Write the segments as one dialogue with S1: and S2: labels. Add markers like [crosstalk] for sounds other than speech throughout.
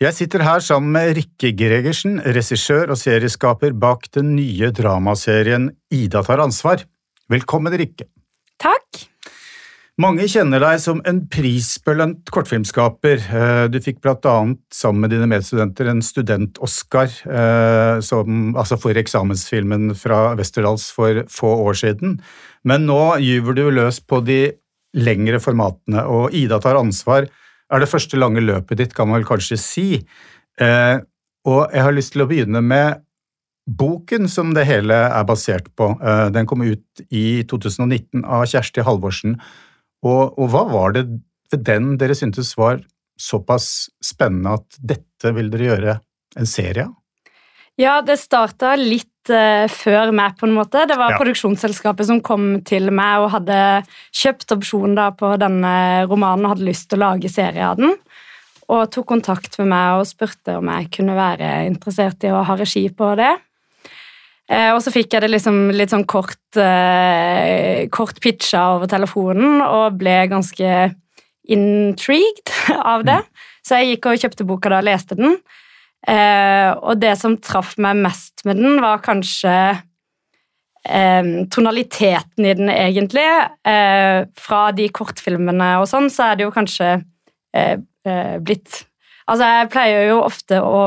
S1: Jeg sitter her sammen med Rikke Gregersen, regissør og serieskaper bak den nye dramaserien Ida tar ansvar. Velkommen, Rikke.
S2: Takk.
S1: Mange kjenner deg som en prisbelønt kortfilmskaper. Eh, du fikk blant annet sammen med dine medstudenter en student-Oscar eh, altså for eksamensfilmen fra Westerdals for få år siden. Men nå gyver du løs på de lengre formatene, og Ida tar ansvar er det første lange løpet ditt, kan man vel kanskje si. Eh, og jeg har lyst til å begynne med boken som det hele er basert på. Eh, den kom ut i 2019 av Kjersti Halvorsen. Og, og, hva var det ved den dere syntes var såpass spennende at dette vil dere gjøre en serie av?
S2: Ja, det starta litt før meg, på en måte. Det var ja. produksjonsselskapet som kom til meg og hadde kjøpt opsjon på denne romanen og hadde lyst til å lage serie av den. Og tok kontakt med meg og spurte om jeg kunne være interessert i å ha regi på det. Uh, og så fikk jeg det liksom litt sånn kort, uh, kort pitcha over telefonen og ble ganske intrigued [laughs] av det. Mm. Så jeg gikk og kjøpte boka da og leste den. Eh, og det som traff meg mest med den, var kanskje eh, tonaliteten i den, egentlig. Eh, fra de kortfilmene og sånn, så er det jo kanskje eh, eh, blitt Altså, jeg pleier jo ofte å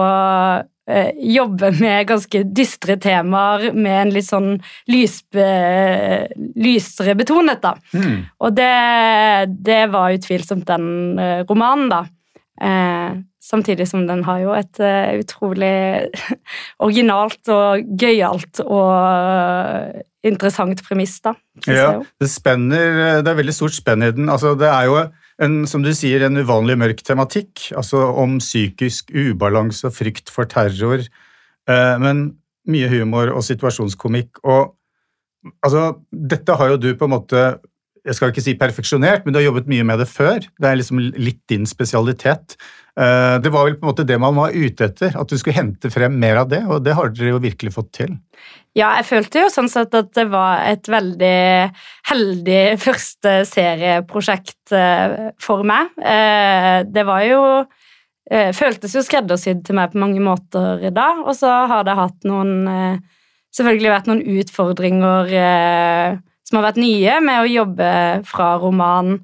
S2: eh, jobbe med ganske dystre temaer med en litt sånn lysbe, lysere betonet, da. Mm. Og det, det var utvilsomt den romanen, da. Eh, samtidig som den har jo et uh, utrolig [laughs] originalt og gøyalt og interessant premiss, da.
S1: Ja, det spenner Det er veldig stort spenn i den. Altså, det er jo en, som du sier, en uvanlig mørk tematikk, altså om psykisk ubalanse og frykt for terror, uh, men mye humor og situasjonskomikk. Og altså, dette har jo du på en måte jeg skal ikke si perfeksjonert, men du har jobbet mye med det før. Det er liksom litt din spesialitet. Eh, det var vel på en måte det man var ute etter, at du skulle hente frem mer av det, og det har dere jo virkelig fått til.
S2: Ja, jeg følte jo sånn sett at det var et veldig heldig første serieprosjekt eh, for meg. Eh, det var jo Føltes jo skreddersydd til meg på mange måter da, og så har det hatt noen Selvfølgelig vært noen utfordringer som har vært nye med å jobbe fra roman,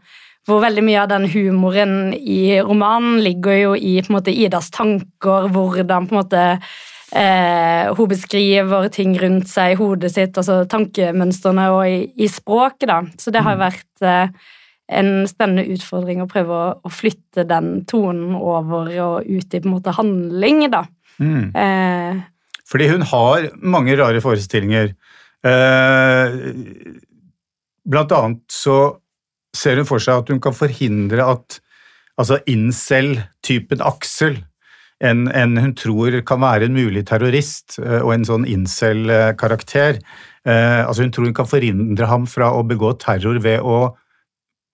S2: hvor veldig mye av den humoren i romanen ligger jo i måte, Idas tanker, hvordan på en måte eh, hun beskriver ting rundt seg i hodet sitt, altså tankemønstrene og i, i språket. da. Så det har mm. vært eh, en spennende utfordring å prøve å, å, flytte den tonen over og ut i på en måte handling. da. Mm.
S1: Eh, Fordi hun har mange rare forestillinger. Eh, Blant annet så ser hun for seg at hun kan forhindre at altså incel-typen Aksel, en, en, hun tror kan være en mulig terrorist eh, og en sånn incel-karakter eh, altså Hun tror hun kan forhindre ham fra å begå terror ved å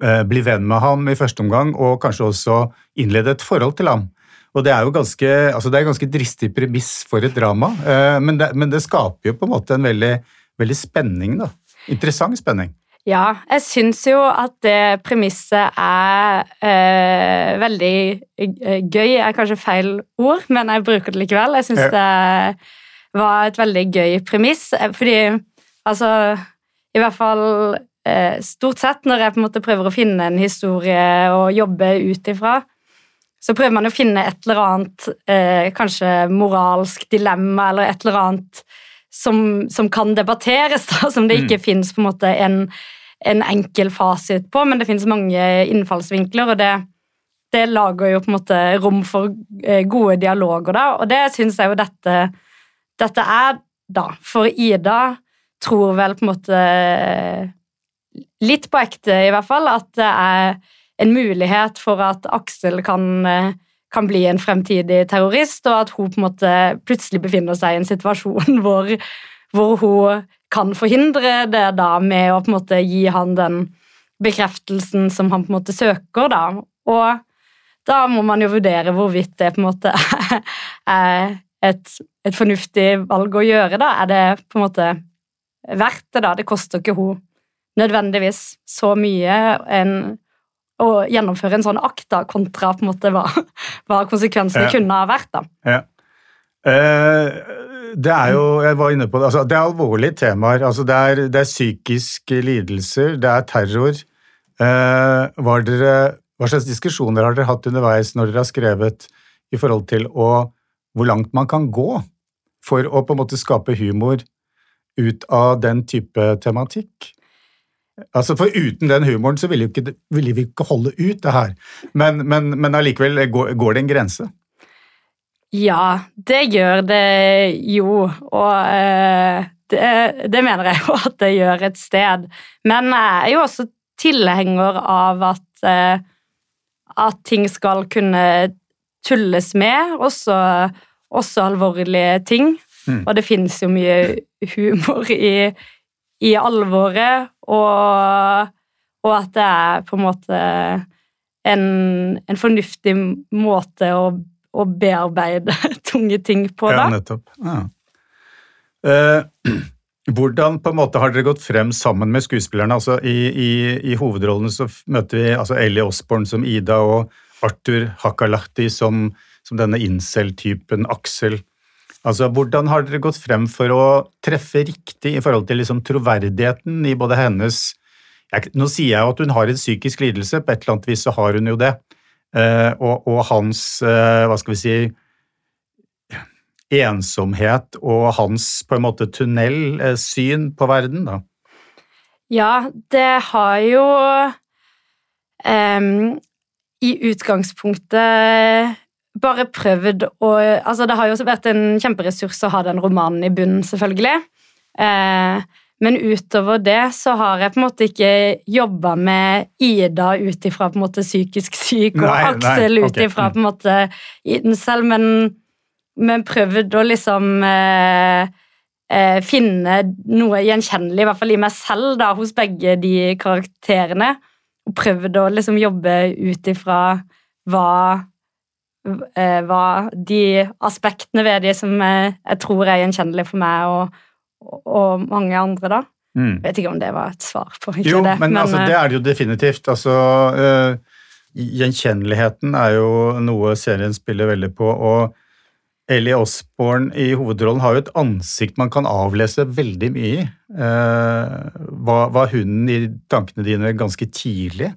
S1: eh, bli venn med ham i første omgang, og kanskje også innlede et forhold til ham. Og Det er jo ganske, altså det er ganske dristig premiss for et drama, eh, men det, men det skaper jo på en måte en veldig, veldig spenning. da. Interessant spenning.
S2: Ja, jeg syns jo at det premisset er eh, veldig eh, gøy. er kanskje feil ord, men jeg bruker det likevel. Jeg syns ja. det var et veldig gøy premiss, eh, fordi altså I hvert fall eh, stort sett når jeg på en måte prøver å finne en historie og jobbe ut ifra, så prøver man å finne et eller annet eh, kanskje moralsk dilemma eller et eller annet som, som, kan debatteres, da, som det ikke mm. fins en, en, enkel fasit på, men det fins mange innfallsvinkler, og det, det, lager jo på en måte rom for eh, gode dialoger, da, og det syns jeg jo dette, dette er, da. For Ida tror vel på en måte Litt på ekte, i hvert fall, at det er en mulighet for at Aksel kan eh, kan bli en fremtidig terrorist, og at hun på en måte plutselig befinner seg i en situasjon [laughs] hvor, hvor hun kan forhindre det da med å på en måte gi han den bekreftelsen som han på en måte søker, da. Og da må man jo vurdere hvorvidt det på en måte [laughs] er et, et fornuftig valg å gjøre, da. Er det på en måte verdt det, da? Det koster ikke hun nødvendigvis så mye. En å gjennomføre en sånn akta kontra på en måte hva, hva konsekvensene
S1: Ja.
S2: kunne ha vært. da.
S1: Ja. Eh, det er jo, jeg var inne på det, altså, det er alvorlige temaer. Altså, det, er, det er psykiske lidelser, det er terror. Eh, var dere, hva slags diskusjoner har dere hatt underveis når dere har skrevet i forhold til å, hvor langt man kan gå for å på en måte skape humor ut av den type tematikk? Altså, For uten den humoren så ville, ikke, ville vi ikke holde ut det her. Men, men, men allikevel går, går det en grense.
S2: Ja, det gjør det jo, og eh, det, det mener jeg jo at det gjør et sted. Men jeg er jo også tilhenger av at, eh, at ting skal kunne tulles med, også, også alvorlige ting.
S1: Mm.
S2: Og det finnes jo mye humor i, i alvoret, og, og at det er på en måte en, en fornuftig måte å å bearbeide [laughs] tunge ting på.
S1: Ja,
S2: da.
S1: nettopp. Ja. Eh, [clears throat] hvordan på en måte har dere gått frem sammen med skuespillerne? Altså, i, i, I hovedrollene så møter vi altså Ellie Osborne som Ida og Arthur Hakalahti som, som denne incel-typen Aksel. Altså, Hvordan har dere gått frem for å treffe riktig i forhold til liksom, troverdigheten i både hennes jeg, Nå sier jeg jo at hun har en psykisk lidelse, på et eller annet vis så har hun jo det. Eh, og, og hans, eh, hva skal vi si ensomhet og hans på en måte tunnelsyn på verden, da.
S2: Ja, det har jo em, i utgangspunktet bare prøvd å Altså, det har jo også vært en kjemperessurs å ha den romanen i bunnen, selvfølgelig. Eh, men utover det så har jeg på en måte ikke jobba med Ida ut ifra psykisk syk, og
S1: Nei, nei,
S2: Aksel ut ifra på en måte den selv, men, men prøvd å liksom eh, eh, finne noe gjenkjennelig, i hvert fall i meg selv, da, hos begge de karakterene. Og prøvd å liksom jobbe ut ifra hva, hva de aspektene ved de som jeg, jeg tror er gjenkjennelige for meg og, og, mange andre, da.
S1: Mm.
S2: Jeg vet ikke om det var et svar på ikke
S1: Jo,
S2: det.
S1: men, altså,
S2: eh,
S1: det er det jo definitivt. Altså, øh, gjenkjenneligheten er jo noe serien spiller veldig på, og Ellie Osborne i hovedrollen har jo et ansikt man kan avlese veldig mye i. Eh, var, var hun i tankene dine ganske tidlig?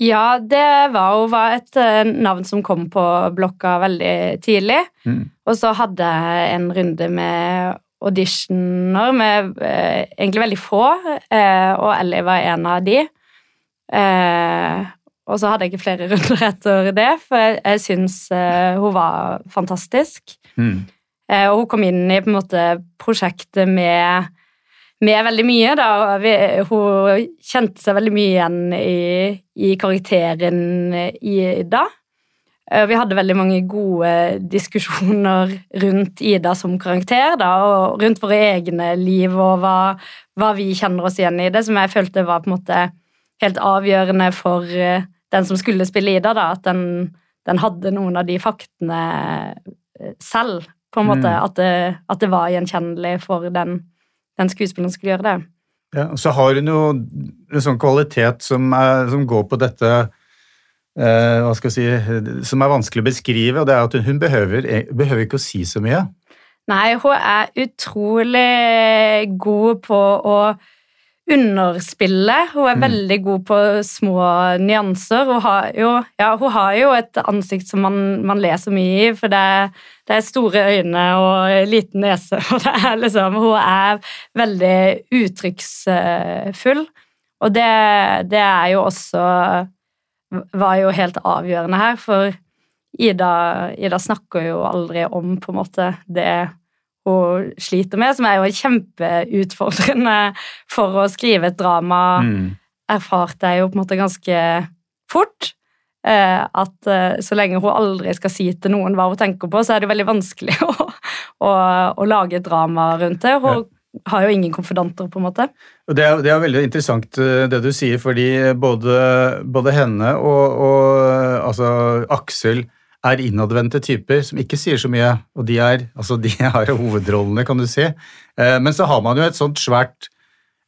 S2: Ja, det var jo var et eh, navn som kom på blokka veldig tidlig.
S1: Mm.
S2: Og så hadde jeg en runde med auditioner med eh, egentlig veldig få, eh, og Ellie var en av de. Eh, og så hadde jeg ikke flere [laughs] runder etter det, for jeg, jeg syns eh, hun var fantastisk.
S1: Mm.
S2: Eh, og hun kom inn i på en måte prosjektet med, med veldig mye. Da. hun kjente seg veldig mye igjen i, i karakteren Ida. Eh, Vi hadde veldig mange gode diskusjoner rundt Ida som karakter, da, og rundt våre egne liv og hva, hva vi kjenner oss igjen i det, som jeg følte var på en måte helt avgjørende for eh, den som skulle spille Ida, da, at den, den hadde noen av de faktene eh, selv, på en måte,
S1: Mm.
S2: at, det, at det var gjenkjennelig for den, den skuespilleren skulle gjøre det.
S1: Ja, og så har hun jo en sånn kvalitet som, er, som går på dette eh, hva skal jeg si, som er vanskelig å beskrive, og det er at hun, hun behøver, behøver ikke å si så mye.
S2: Nei, hun er utrolig god på å underspille. Hun er
S1: Mm.
S2: veldig god på små nyanser. Hun har jo, ja, hun har jo et ansikt som man, man leser mye i, for det, det er store øyne og liten nese. [laughs] Og det er liksom, hun er veldig uttrykksfull. Og det, det er jo også Var jo helt avgjørende her, for Ida, Ida snakker jo aldri om på en måte det hun sliter med, som er jo kjempeutfordrende for å skrive et drama.
S1: Mm.
S2: Erfarte jeg jo på en måte ganske fort. eh, At eh, så lenge hun aldri skal si til noen hva hun tenker på, så er det veldig vanskelig [laughs] å, å, å lage et drama rundt det. Hun har jo ingen konfidanter, på en måte.
S1: Det, er, det er veldig interessant eh, det du sier, fordi både, både henne og, og altså, Aksel er innadvendte typer som ikke sier så mye, og de er, altså, de [laughs] har hovedrollene, kan du si. Eh, Men så har man jo et sånt svært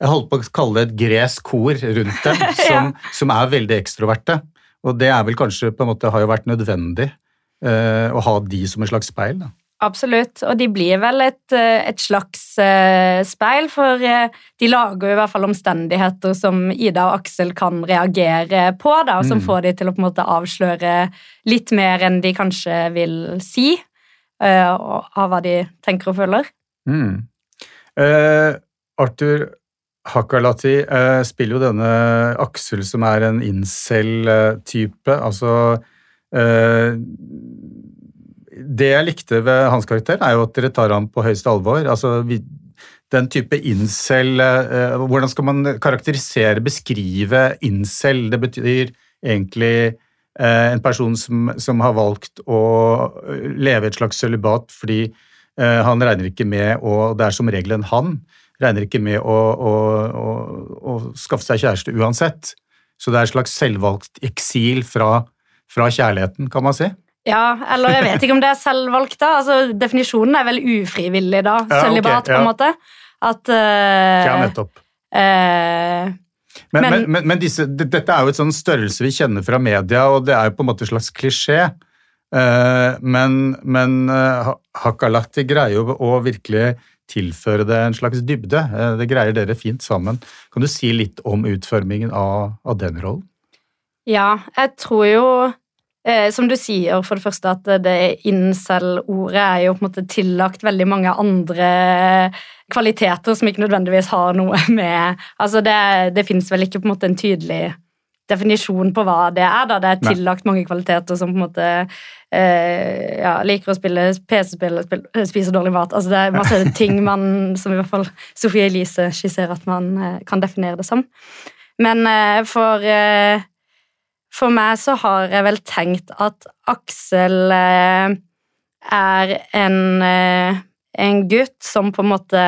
S1: jeg holdt på å kalle det et gresk kor rundt dem, [laughs] som, ja. som, er veldig ekstroverte. Og det er vel kanskje på en måte har jo vært nødvendig uh, å ha de som et slags speil. da.
S2: Absolutt, og de blir vel et, eh, et slags uh, speil, for uh, de lager jo i hvert fall omstendigheter som Ida og Aksel kan reagere på, da, og som mm. får de til å på en måte avsløre litt mer enn de kanskje vil si uh, av hva de tenker og føler.
S1: Mm. Arthur Hakalati spiller jo denne Aksel som er en incel-type, altså det jeg likte ved hans karakter, er jo at dere tar ham på høyeste alvor. Altså, vi, den type incel uh, Hvordan skal man karakterisere, beskrive incel? Det betyr egentlig uh, en person som, som, har valgt å leve et slags sølibat fordi uh, han regner ikke med, og det er som regel en han, regner ikke med å, å, å, å skaffe seg kjæreste uansett. Så det er et slags selvvalgt eksil fra, fra kjærligheten, kan man si.
S2: Ja, eller jeg vet ikke om det er selvvalgt, da. Altså, definisjonen er vel ufrivillig, da. Ja, Sølibat, okay, ja. på en måte. At uh,
S1: Ja, nettopp. Uh, men, men, men, men disse, dette er jo et sånn størrelse vi kjenner fra media, og det er jo på en måte en slags klisjé. Uh, men men Hakalati greier jo å virkelig tilføre det en slags dybde. det greier dere fint sammen. Kan du si litt om utformingen av, av den rollen?
S2: Ja, jeg tror jo Eh, som du sier, for det første at det incel-ordet er jo på en måte tillagt veldig mange andre kvaliteter som ikke nødvendigvis har noe [laughs] med Altså det, det fins vel ikke på en måte en tydelig definisjon på hva det er. da, Det er tillagt mange kvaliteter som på en måte eh, ja, liker å spille PC-spill, spiser dårlig mat. altså Det er masse ting man, [laughs] som i hvert fall Sofie Elise skisserer at man eh, kan definere det som. Men eh, for eh, for meg så har jeg vel tenkt at Aksel eh, er en, eh, en gutt som på en måte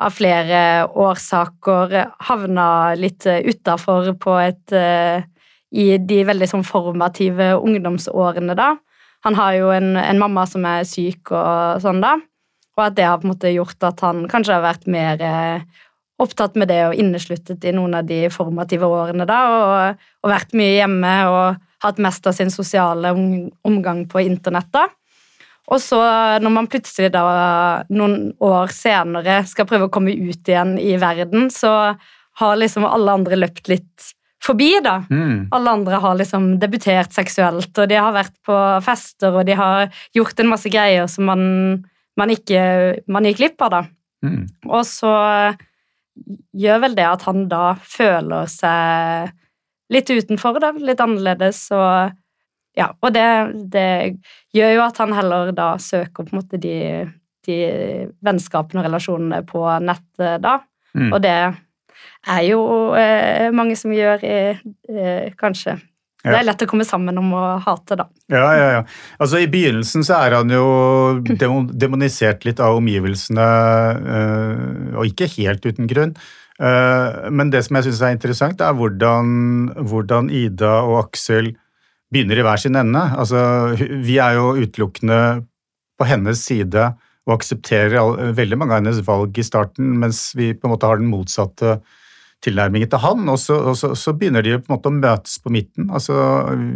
S2: av flere årsaker havna litt utafor på et I de veldig sånn formative ungdomsårene, da. Han har jo en, en, mamma som er syk og sånn, da. Og at det har på en måte gjort at han kanskje har vært mer opptatt med det og innesluttet i noen av de formative årene da, og, og vært mye hjemme og hatt mest av sin sosiale omgang på internett. da. Og så, når man plutselig da, noen år senere skal prøve å komme ut igjen i verden, så har liksom alle andre løpt litt forbi, da. Mm. Alle andre har liksom debutert seksuelt, og de har vært på fester, og de har gjort en masse greier som man, man ikke man gikk glipp av, da. Mm. Og så gjør vel det at han da føler seg litt utenfor, da, litt annerledes. Og, ja, og det, det, gjør jo at han heller da søker på en måte de, de vennskapene og relasjonene på nettet da. Mm. Og det er jo eh, mange som gjør, eh, kanskje. Ja. Det er lett å komme sammen om å hate, da.
S1: Ja, ja, ja. Altså, I begynnelsen så er han jo demonisert litt av omgivelsene, øh, og ikke helt uten grunn. Uh, men det som jeg syns er interessant, er hvordan, hvordan, Ida og Aksel begynner i hver sin ende. Altså, vi er jo utelukkende på hennes side og aksepterer veldig mange av hennes valg i starten, mens vi på en måte har den motsatte tilnærmingen til han, og så, og så, så, begynner de på en måte å møtes på midten. Altså,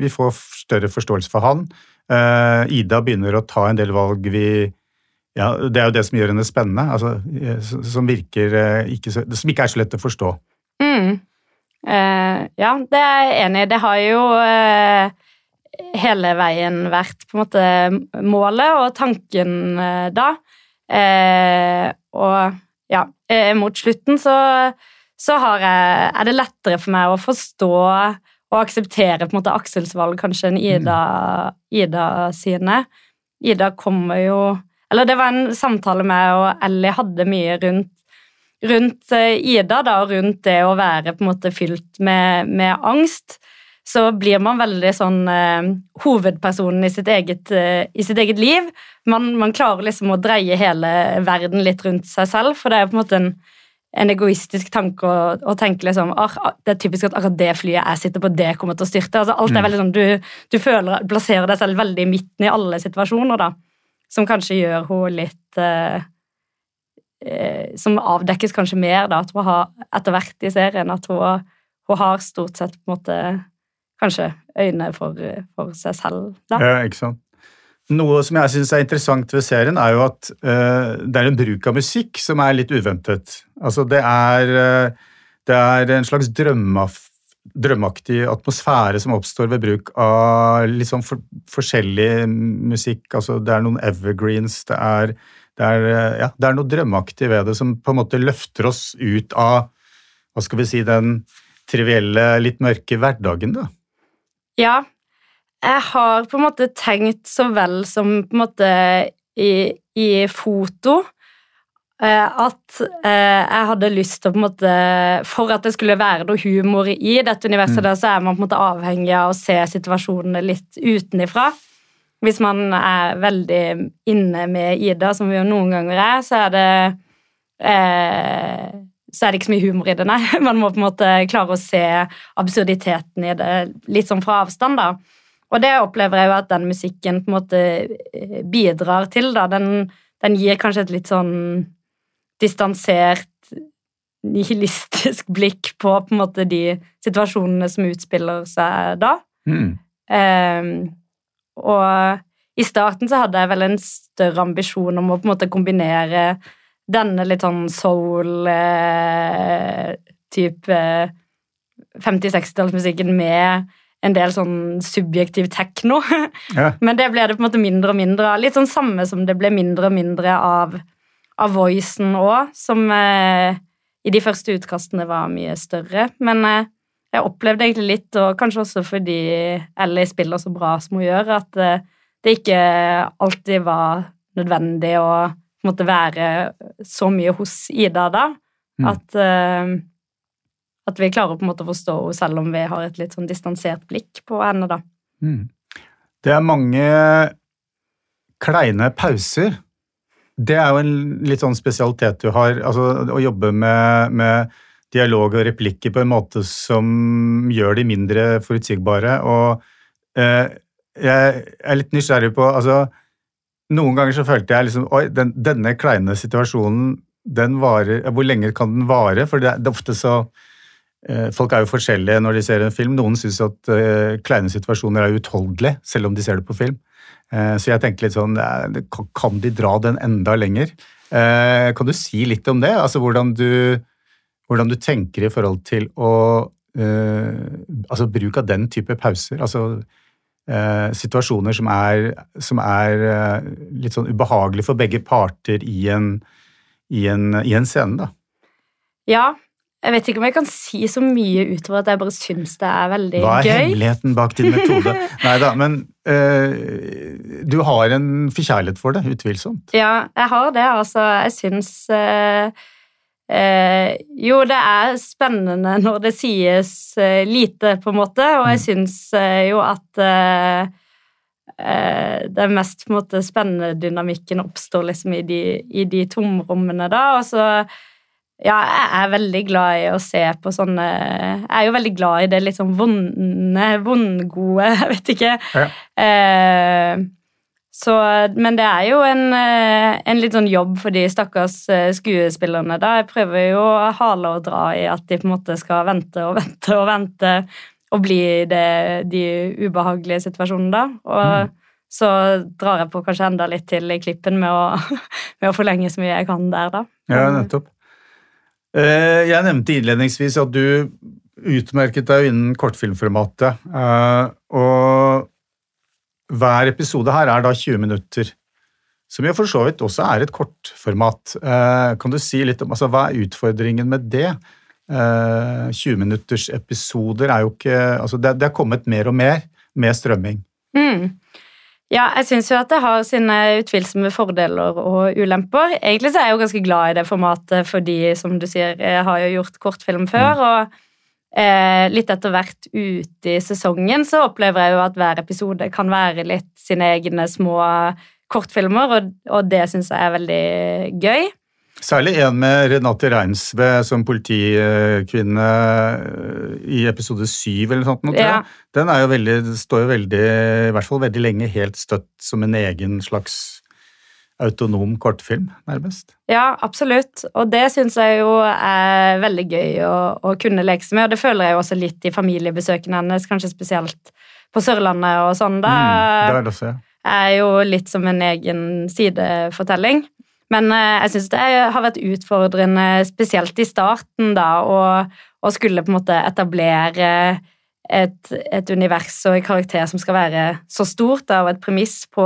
S1: vi får større forståelse for han. Uh, Ida begynner å ta en del valg vi ja, Det er jo det som gjør henne spennende, altså, eh, som, virker uh, ikke så, som ikke er så lett å forstå.
S2: Mm. Uh, ja, det er jeg enig i. Det har jo hele veien vært på en måte målet og tanken da. og ja, mot slutten så så jeg, er det lettere for meg å forstå og akseptere på en måte Aksels valg kanskje enn Ida, Ida sine. Ida kommer jo Eller det var en samtale med og Ellie hadde mye rundt, rundt eh, Ida, da, rundt det å være på en måte fylt med, med angst. Så blir man veldig sånn eh, hovedpersonen i sitt eget, eh, i sitt eget liv. Man, man, klarer liksom å dreie hele verden litt rundt seg selv, for det er på en måte en en egoistisk tanke å, å tenke liksom Det er typisk at akkurat det flyet jeg sitter på, det kommer til å styrte. Altså, alt er mm. veldig sånn, Du, du føler, plasserer deg selv veldig i midten i alle situasjoner, da. Som kanskje gjør henne litt uh, eh, som avdekkes kanskje mer da, at hun har, etter hvert i serien. At hun, hun har stort sett på en måte kanskje øyne for, for seg selv. Da.
S1: Ja, ikke sant. Noe som jeg syns er interessant ved serien, er jo at uh, det er en bruk av musikk som er litt uventet. Altså, det er, uh, det er en slags drømmeaf drømmeaktig atmosfære som oppstår ved bruk av litt sånn for, forskjellig musikk. Altså, det er noen evergreens, det er, det, er, ja, det er, noe drømmeaktig ved det som på en måte løfter oss ut av hva skal vi si, den trivielle, litt mørke hverdagen. da.
S2: Ja, jeg har på en måte tenkt så vel som på en måte i, i foto Eh, at eh, jeg hadde lyst til å på en måte For at det skulle være noe humor i dette universet, mm. der, så er man på en måte avhengig av å se situasjonene litt utenifra. Hvis man er veldig inne med Ida, som vi jo noen ganger er, så er det eh, så er det ikke så mye humor i det, nei. [laughs] Man må på en måte klare å se absurditeten i det litt sånn fra avstand, da. Og det opplever jeg jo at den musikken på en måte eh, bidrar til, da. Den, den gir kanskje et litt sånn distansert, nihilistisk [laughs] blikk på på en måte de situasjonene som utspiller seg da. Mm. Um, og i starten så hadde jeg vel en større ambisjon om å på en måte kombinere denne litt sånn soul-type eh, 50-60-tallsmusikken med en del sånn subjektiv tekno. [laughs] Ja. Men det ble det på en måte mindre og mindre av. Litt sånn samme som det ble mindre og mindre av av voicen òg, som eh, i de første utkastene var mye større. Men eh, jeg opplevde egentlig litt, og kanskje også fordi Ellie spiller så bra som hun gjør, at eh, det ikke alltid var nødvendig å måtte være så mye hos Ida da. Mm. At, eh, at, vi klarer på en måte å forstå henne selv om vi har et litt sånn distansert blikk på henne, da. Mm.
S1: Det er mange kleine pauser det er jo en litt sånn spesialitet du har. altså Å jobbe med, med dialog og replikker på en måte som gjør de mindre forutsigbare. Og eh, jeg er litt nysgjerrig på altså, Noen ganger så følte jeg liksom Oi, den, denne kleine situasjonen, den varer Hvor lenge kan den vare? For det, det er ofte så Folk er jo forskjellige når de ser en film. Noen syns at eh, kleine situasjoner er uutholdelige, selv om de ser det på film. Eh, så jeg tenker litt sånn Kan de dra den enda lenger? Eh, kan du si litt om det? Altså hvordan du, hvordan du tenker i forhold til å Altså bruk av den type pauser. Altså situasjoner som er, som er litt sånn ubehagelige for begge parter i en, i en, i en scene, da.
S2: Ja, jeg vet ikke om jeg kan si så mye utover at jeg bare syns det er veldig gøy.
S1: Hva er gøy? hemmeligheten bak din metode? [laughs] Nei da, men øh, du har en forkjærlighet for det, utvilsomt.
S2: Ja, jeg har det. Altså, jeg syns øh, øh, Jo, det er spennende når det sies lite, på en måte, og jeg mm. syns jo at den mest på en måte, spennende dynamikken oppstår liksom i de, i de tomrommene, da. og så ja, jeg er veldig glad i å se på sånne Jeg er jo veldig glad i det litt sånn vonde, vondgode [laughs] Jeg vet ikke. Ja. Eh, så, men det er jo en, eh, en, litt sånn jobb for de stakkars eh, skuespillerne. da. Jeg prøver jo å hale og dra i at de på en måte skal vente og [laughs] vente og vente og bli det, de ubehagelige situasjonene da. Og mm. så drar jeg på kanskje enda litt til i klippen med å, [laughs] med å forlenge så mye jeg kan der, da.
S1: Ja, nettopp. Eh, jeg nevnte innledningsvis at du utmerket deg innen kortfilmformatet. Eh, og hver episode her er da 20 minutter, som jo for så vidt også er et kortformat. Eh, kan du si litt om altså, hva er utfordringen med det? 20 minutters episoder er jo ikke altså det, det er kommet mer og mer med strømming. Mm.
S2: Ja, jeg syns jo at det har sine utvilsomme fordeler og ulemper. Egentlig så er jeg jo ganske glad i det formatet fordi, som du sier, jeg har jo gjort kortfilm før. Mm. og eh, litt etter hvert ute i sesongen så opplever jeg jo at hver episode kan være litt sine egne små kortfilmer, og, og det syns jeg er veldig gøy.
S1: Særlig en med Renate Reinsve som politikvinne eh, i episode syv eller noe sånt. Ja. Den jo veldig, står jo veldig, i hvert fall veldig lenge helt støtt som en egen slags autonom kortfilm, nærmest.
S2: Ja, absolutt. Og det syns jeg jo er veldig gøy å, å, kunne leke seg med, og det føler jeg jo også litt i familiebesøkene hennes, kanskje spesielt på Sørlandet og sånn. Da
S1: mm, det også, ja.
S2: er jo litt som en egen sidefortelling. Men eh, jeg syns det har vært utfordrende, spesielt i starten, da, å, skulle på en måte etablere et, et, univers og en karakter som skal være så stort, da, og et premiss på,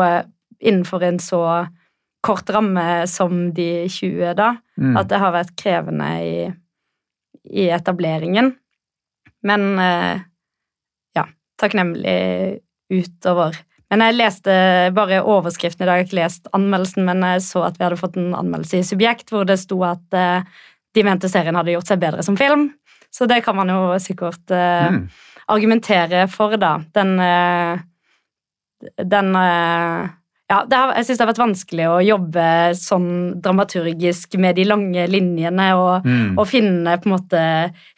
S2: innenfor en så kort ramme som de 20, da. Mm. At det har vært krevende i, i etableringen. Men eh, ja, takknemlig utover. Men jeg leste bare overskriften i dag, jeg har ikke lest anmeldelsen, men jeg så at vi hadde fått en anmeldelse i Subjekt hvor det sto at eh, de mente serien hadde gjort seg bedre som film. Så det kan man jo sikkert uh, mm. argumentere for, da. Den, uh, den eh, ja, har, jeg syns det har vært vanskelig å jobbe sånn dramaturgisk med de lange linjene og, mm. og, finne på en måte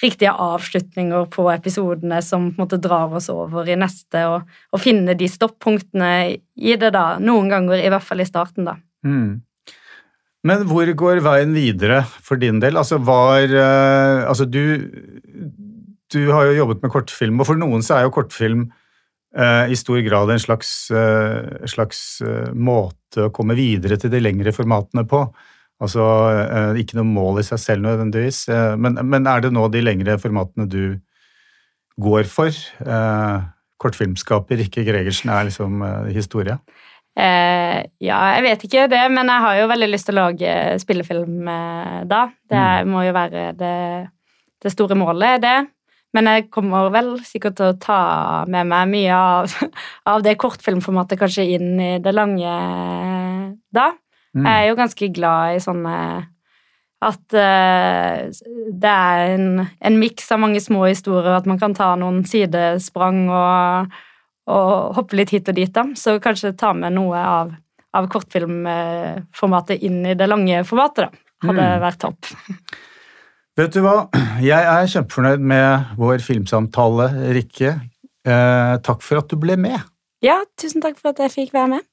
S2: riktige avslutninger på episodene som på en måte drar oss over i neste, og, og finne de stoppunktene i det, da. Noen ganger, i hvert fall i starten, da. Mm.
S1: Men hvor går veien videre for din del? Altså, var uh, Altså, du, du har jo jobbet med kortfilm, og for noen så er jo kortfilm Eh, i stor grad en slags, eh, slags, eh, måte å komme videre til de lengre formatene på. Altså ikke noe mål i seg selv nødvendigvis, men, men er det nå de lengre formatene du går for? Kortfilmskaper Rikke Gregersen er liksom historie?
S2: Eh, ja, jeg vet ikke det, men jeg har jo veldig lyst til å lage spillefilm da. Det mm. må jo være det, det store målet, det. Men jeg kommer vel sikkert til å ta med meg mye av, [laughs] av det kortfilmformatet kanskje inn i det lange da. Mm. Jeg er jo ganske glad i sånne At uh, det er en, en miks av mange små historier, at man kan ta noen sidesprang og, og hoppe litt hit og dit, da. Så kanskje ta med noe av, av kortfilmformatet inn i det lange formatet, da. Hadde mm. vært topp. [laughs]
S1: Vet du hva, jeg er kjempefornøyd med vår filmsamtale, Rikke. Eh, takk for at du ble med.
S2: Ja, tusen takk for at jeg fikk være med.